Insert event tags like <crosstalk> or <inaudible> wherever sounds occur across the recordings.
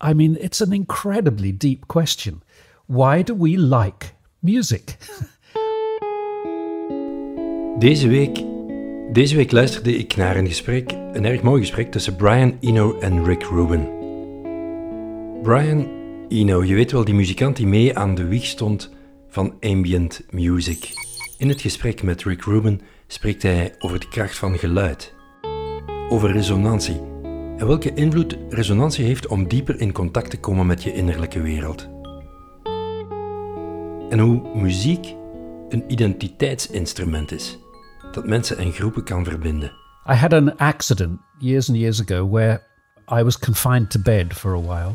I mean, it's an incredibly deep question. Why do we like music? <laughs> Deze week, deze week luisterde ik naar een gesprek, een erg mooi gesprek tussen Brian Eno en Rick Rubin. Brian Eno, je weet wel, die muzikant die mee aan de wieg stond van ambient music. In het gesprek met Rick Rubin spreekt hij over de kracht van geluid, over resonantie en welke invloed resonantie heeft om dieper in contact te komen met je innerlijke wereld. En hoe muziek een identiteitsinstrument is dat mensen en groepen kan verbinden. I had an accident years and years ago where I was confined to bed for a while.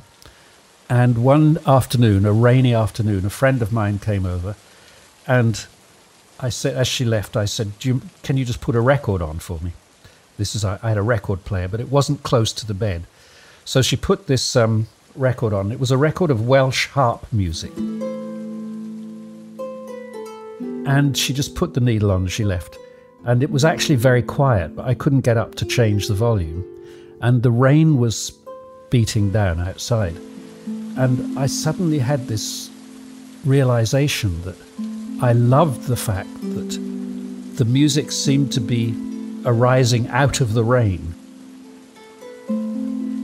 And one afternoon, a rainy afternoon, a friend of mine came over and I said, as she left, I said, Can you just put a record on for me? This is, I, had a record player, but it wasn't close to the bed. So she put this um, record on. It was a record of Welsh harp music. And she just put the needle on and she left. And it was actually very quiet, but I couldn't get up to change the volume. And the rain was beating down outside. And I suddenly had this realization that I loved the fact that the music seemed to be arising out of the rain.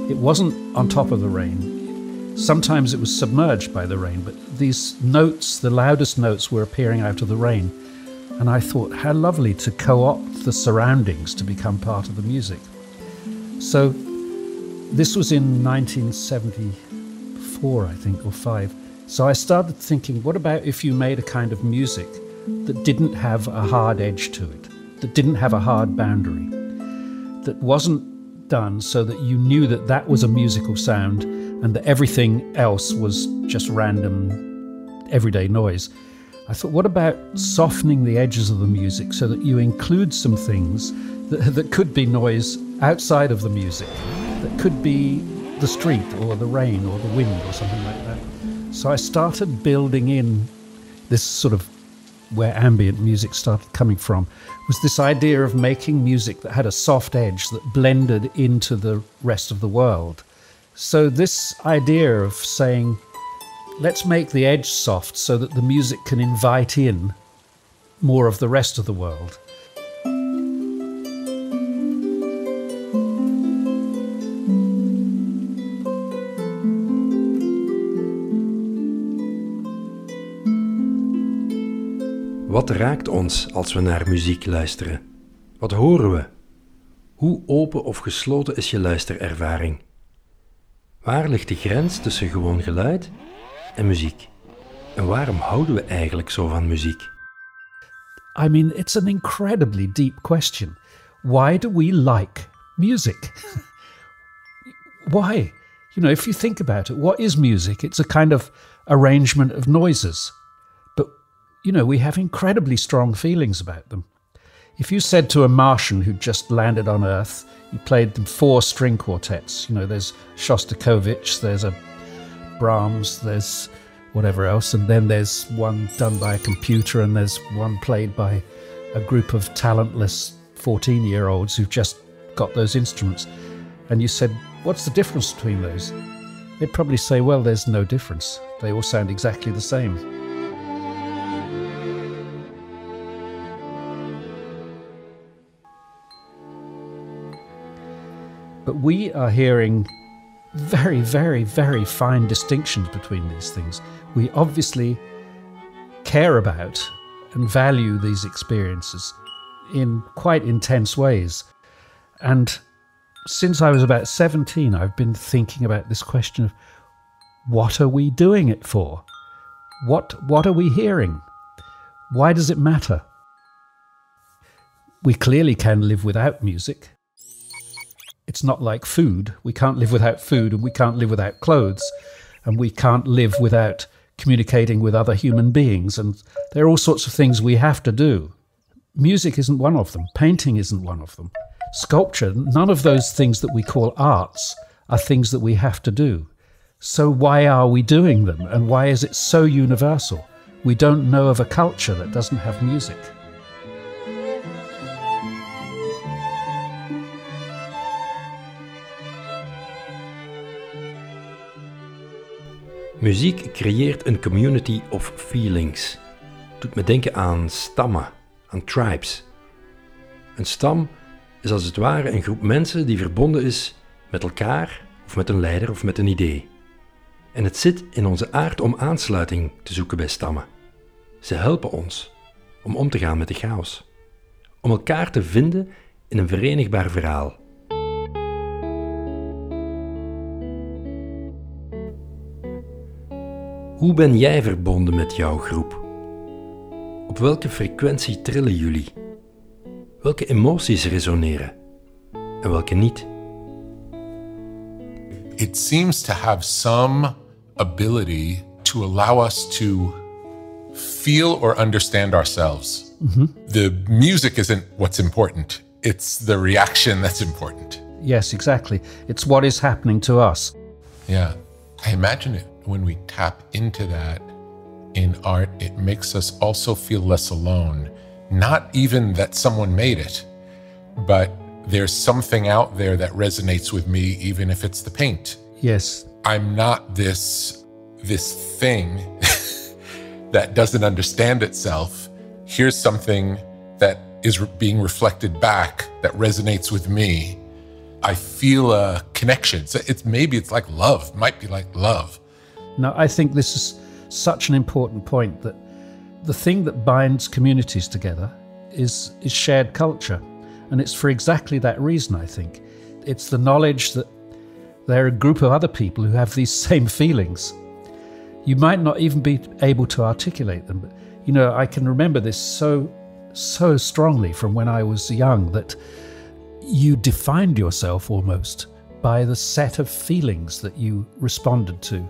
It wasn't on top of the rain. Sometimes it was submerged by the rain, but these notes, the loudest notes, were appearing out of the rain. And I thought, how lovely to co opt the surroundings to become part of the music. So this was in 1974, I think, or five. So I started thinking, what about if you made a kind of music that didn't have a hard edge to it, that didn't have a hard boundary, that wasn't done so that you knew that that was a musical sound and that everything else was just random, everyday noise. I thought, what about softening the edges of the music so that you include some things that, that could be noise outside of the music, that could be the street or the rain or the wind or something like that. So I started building in this sort of where ambient music started coming from was this idea of making music that had a soft edge that blended into the rest of the world. So this idea of saying let's make the edge soft so that the music can invite in more of the rest of the world. Wat raakt ons als we naar muziek luisteren? Wat horen we? Hoe open of gesloten is je luisterervaring? Waar ligt de grens tussen gewoon geluid en muziek? En waarom houden we eigenlijk zo van muziek? I mean, it's an incredibly deep question. Why do we like music? <laughs> Why? You know, if you think about it, what is music? It's a kind of arrangement of noises. You know, we have incredibly strong feelings about them. If you said to a Martian who'd just landed on Earth, you played them four string quartets, you know, there's Shostakovich, there's a Brahms, there's whatever else, and then there's one done by a computer, and there's one played by a group of talentless 14 year olds who've just got those instruments. And you said, What's the difference between those? They'd probably say, Well, there's no difference. They all sound exactly the same. We are hearing very, very, very fine distinctions between these things. We obviously care about and value these experiences in quite intense ways. And since I was about 17, I've been thinking about this question of what are we doing it for? What, what are we hearing? Why does it matter? We clearly can live without music. It's not like food. We can't live without food and we can't live without clothes and we can't live without communicating with other human beings. And there are all sorts of things we have to do. Music isn't one of them, painting isn't one of them, sculpture, none of those things that we call arts are things that we have to do. So, why are we doing them and why is it so universal? We don't know of a culture that doesn't have music. Muziek creëert een community of feelings. Doet me denken aan stammen, aan tribes. Een stam is als het ware een groep mensen die verbonden is met elkaar of met een leider of met een idee. En het zit in onze aard om aansluiting te zoeken bij stammen. Ze helpen ons om om te gaan met de chaos, om elkaar te vinden in een verenigbaar verhaal. Hoe ben jij verbonden met jouw groep? Op welke frequentie trillen jullie? Welke emoties resoneren en welke niet? It seems to have some ability to allow us to feel or understand ourselves. The music isn't what's important, it's the reaction that's important. Yes, exactly. It's what is happening to us. Yeah. I imagine it when we tap into that in art, it makes us also feel less alone. Not even that someone made it, but there's something out there that resonates with me, even if it's the paint. Yes, I'm not this this thing <laughs> that doesn't understand itself. Here's something that is re- being reflected back that resonates with me. I feel a connection. So it's maybe it's like love, might be like love. Now, I think this is such an important point that the thing that binds communities together is, is shared culture. And it's for exactly that reason, I think. It's the knowledge that there are a group of other people who have these <laughs> same feelings. You might not even be able to articulate them, but you know, I can remember this so, so strongly from when I was young that you defined yourself almost by the set of feelings that you responded to.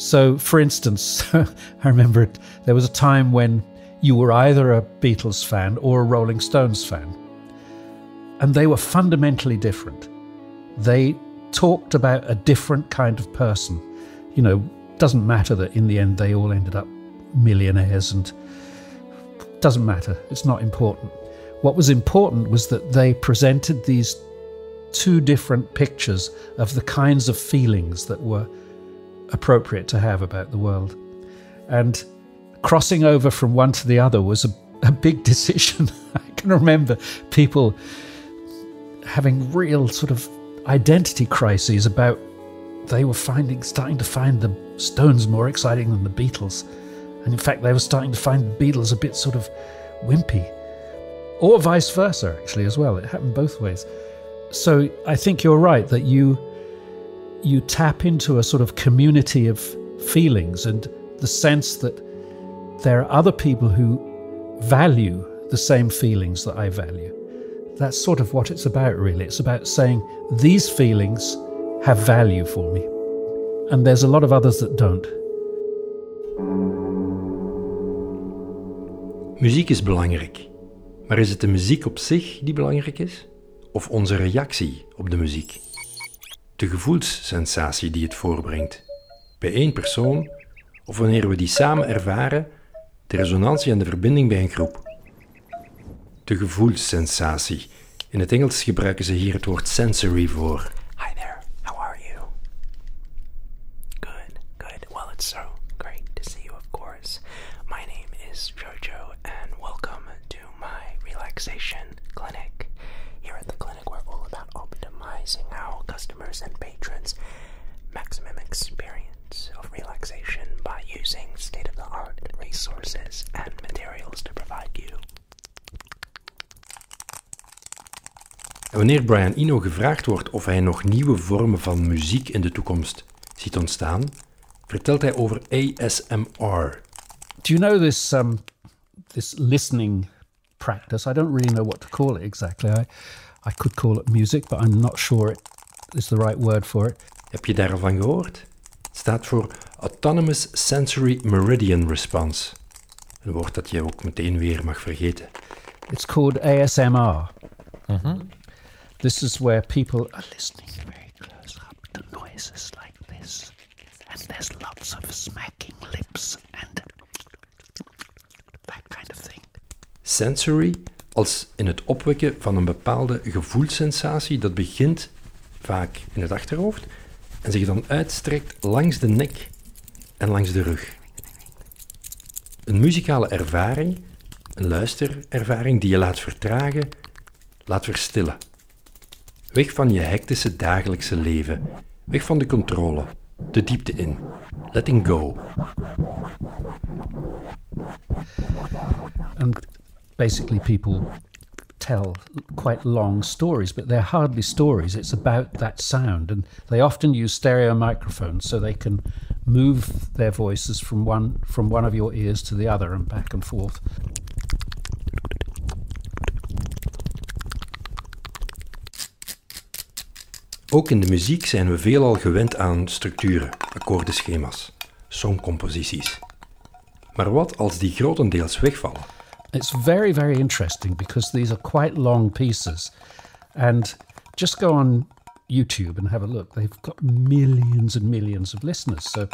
So, for instance, <laughs> I remember it, there was a time when you were either a Beatles fan or a Rolling Stones fan, and they were fundamentally different. They talked about a different kind of person. You know, doesn't matter that in the end they all ended up millionaires and doesn't matter, it's not important. What was important was that they presented these two different pictures of the kinds of feelings that were appropriate to have about the world. And crossing over from one to the other was a, <laughs> a big decision. <laughs> I can remember people having real sort of identity crises about they were finding starting to find the Stones more exciting than the Beatles. And in fact they were starting to find the Beatles a bit sort of wimpy. Or vice versa actually as well. It happened both ways. So I think you're right that you you tap into a sort of community of feelings and the sense that there are other people who value the same feelings that I value. That's sort of what it's about, really. It's about saying these feelings have value for me, and there's a lot of others that don't. Muziek is belangrijk. Maar is het de muziek op zich die belangrijk is? Of onze reactie op de muziek? De gevoelssensatie die het voorbrengt. Bij één persoon, of wanneer we die samen ervaren, de resonantie en de verbinding bij een groep. De gevoelssensatie. In het Engels gebruiken ze hier het woord sensory voor. Wanneer Brian Eno gevraagd wordt of hij nog nieuwe vormen van muziek in de toekomst ziet ontstaan, vertelt hij over ASMR. Do you know this um, this listening practice? I don't really know what to call it exactly. I I could call it music, but I'm not sure it is the right word for it. Heb je daarvan gehoord? Het staat voor Autonomous Sensory Meridian Response. Een woord dat je ook meteen weer mag vergeten. It's called ASMR. This is where people are listening very close up to noises like this. And there's lots of smacking lips and that kind of thing. Sensory als in het opwekken van een bepaalde gevoelssensatie dat begint vaak in het achterhoofd en zich dan uitstrekt langs de nek en langs de rug. Een muzikale ervaring, een luisterervaring die je laat vertragen, laat verstillen. Weg van je hectische dagelijkse leven, weg van de controle, de diepte in. Letting go. And basically, people tell quite long stories, but they're hardly stories. It's about that sound. And they often use stereo microphones so they can move their voices from one, from one of your ears to the other and back and forth. Ook in de muziek zijn we veelal gewend aan structuren, akkoordenschema's, songcomposities. Maar wat als die grotendeels wegvallen? It's very, very interesting because these are quite long pieces. And just go on YouTube and have a look. They've got millions and millions of listeners. So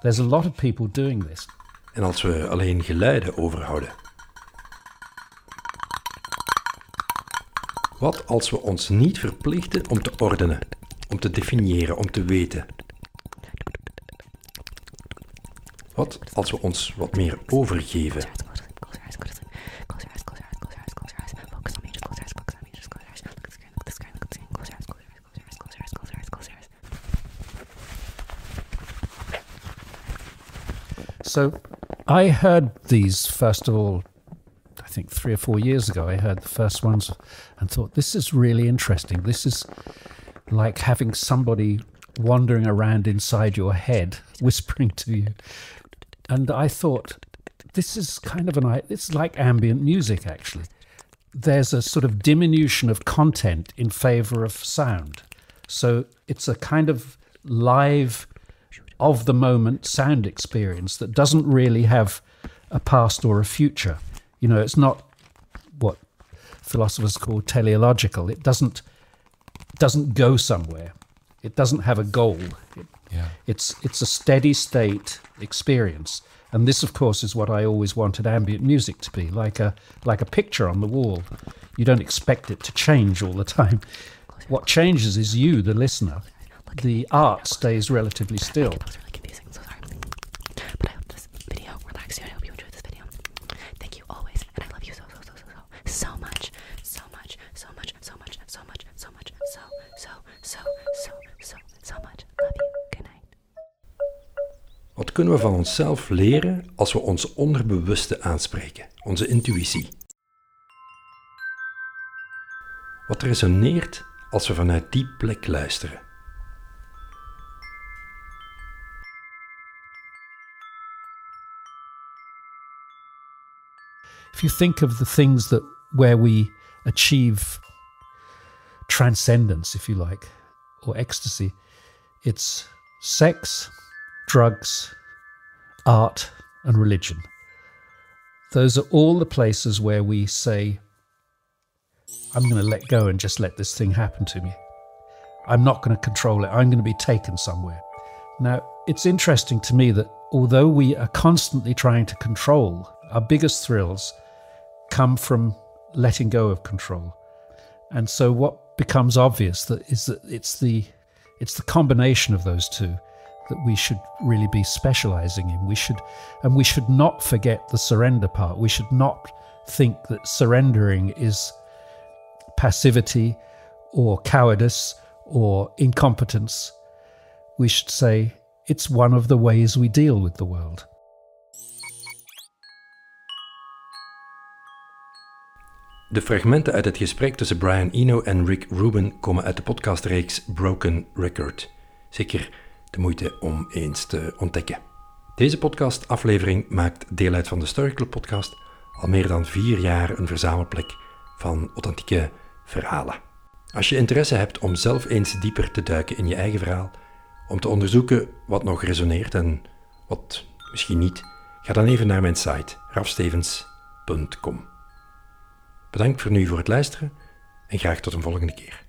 there's a lot of people doing this. En als we alleen geluiden overhouden? Wat als we ons niet verplichten om te ordenen, om te definiëren, om te weten? Wat als we ons wat meer overgeven? So I heard these first of all, I think three or four years ago. I heard the first ones and thought, this is really interesting. This is like having somebody wandering around inside your head, <laughs> whispering to you. And I thought, this is kind of an, it's like ambient music actually. There's a sort of diminution of content in favor of sound. So it's a kind of live of the moment sound experience that doesn't really have a past or a future. You know, it's not what philosophers call teleological. It doesn't doesn't go somewhere. It doesn't have a goal. It, Yeah. it's it's a steady state experience. And this, of course, is what I always wanted ambient music to be like a like a picture on the wall. You don't expect it to change all the time. What changes is you, the listener. The art stays relatively still. Kunnen we van onszelf leren als we ons onderbewuste aanspreken, onze intuïtie? Wat resoneert als we vanuit die plek luisteren? if you think of the things that where we achieve transcendence, if you like, or ecstasy, it's sex, drugs, art, and religion. Those are all the places where we say, I'm going to let go and just let this thing happen to me. I'm not going to control it. I'm going to be taken somewhere. Now, it's interesting to me that although we are constantly trying to control, our biggest thrills come from letting go of control. And so what becomes obvious that is that it's the it's the combination of those two that we should really be specializing in. We should and we should not forget the surrender part. We should not think that surrendering is passivity or cowardice or incompetence. We should say it's one of the ways we deal with the world. De fragmenten uit het gesprek tussen Brian Eno en Rick Rubin komen uit de podcastreeks Broken Record. Zeker de moeite om eens te ontdekken. Deze podcastaflevering maakt deel uit van de Story Club podcast, al meer dan vier jaar een verzamelplek van authentieke verhalen. Als je interesse hebt om zelf eens dieper te duiken in je eigen verhaal, om te onderzoeken wat nog resoneert en wat misschien niet, ga dan even naar mijn site rafstevens.com. Bedankt voor nu voor het luisteren en graag tot een volgende keer.